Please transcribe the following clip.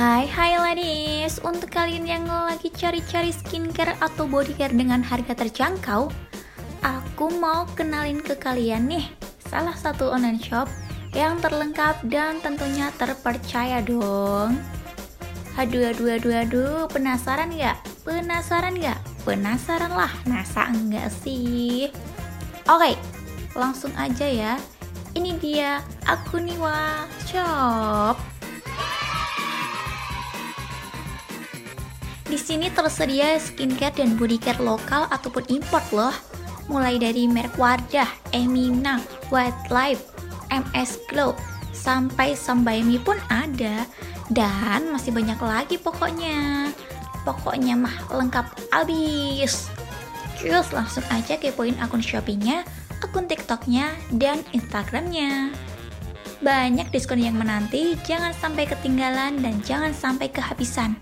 Hai hai ladies, untuk kalian yang lagi cari-cari skincare atau bodycare dengan harga terjangkau, aku mau kenalin ke kalian nih salah satu online shop yang terlengkap dan tentunya terpercaya dong. Aduh, aduh, aduh, aduh, penasaran nggak? Penasaran nggak? Penasaran lah, masa enggak sih? Oke, langsung aja ya. Ini dia Akuniwa Shop. Di sini tersedia skincare dan bodycare lokal ataupun import loh. Mulai dari merek Wardah, Emina, White Life, MS Glow, sampai Sambayami pun ada. Dan masih banyak lagi pokoknya. Pokoknya mah lengkap abis. Terus langsung aja kepoin akun Shopee-nya, akun TikTok-nya, dan Instagram-nya. Banyak diskon yang menanti, jangan sampai ketinggalan dan jangan sampai kehabisan.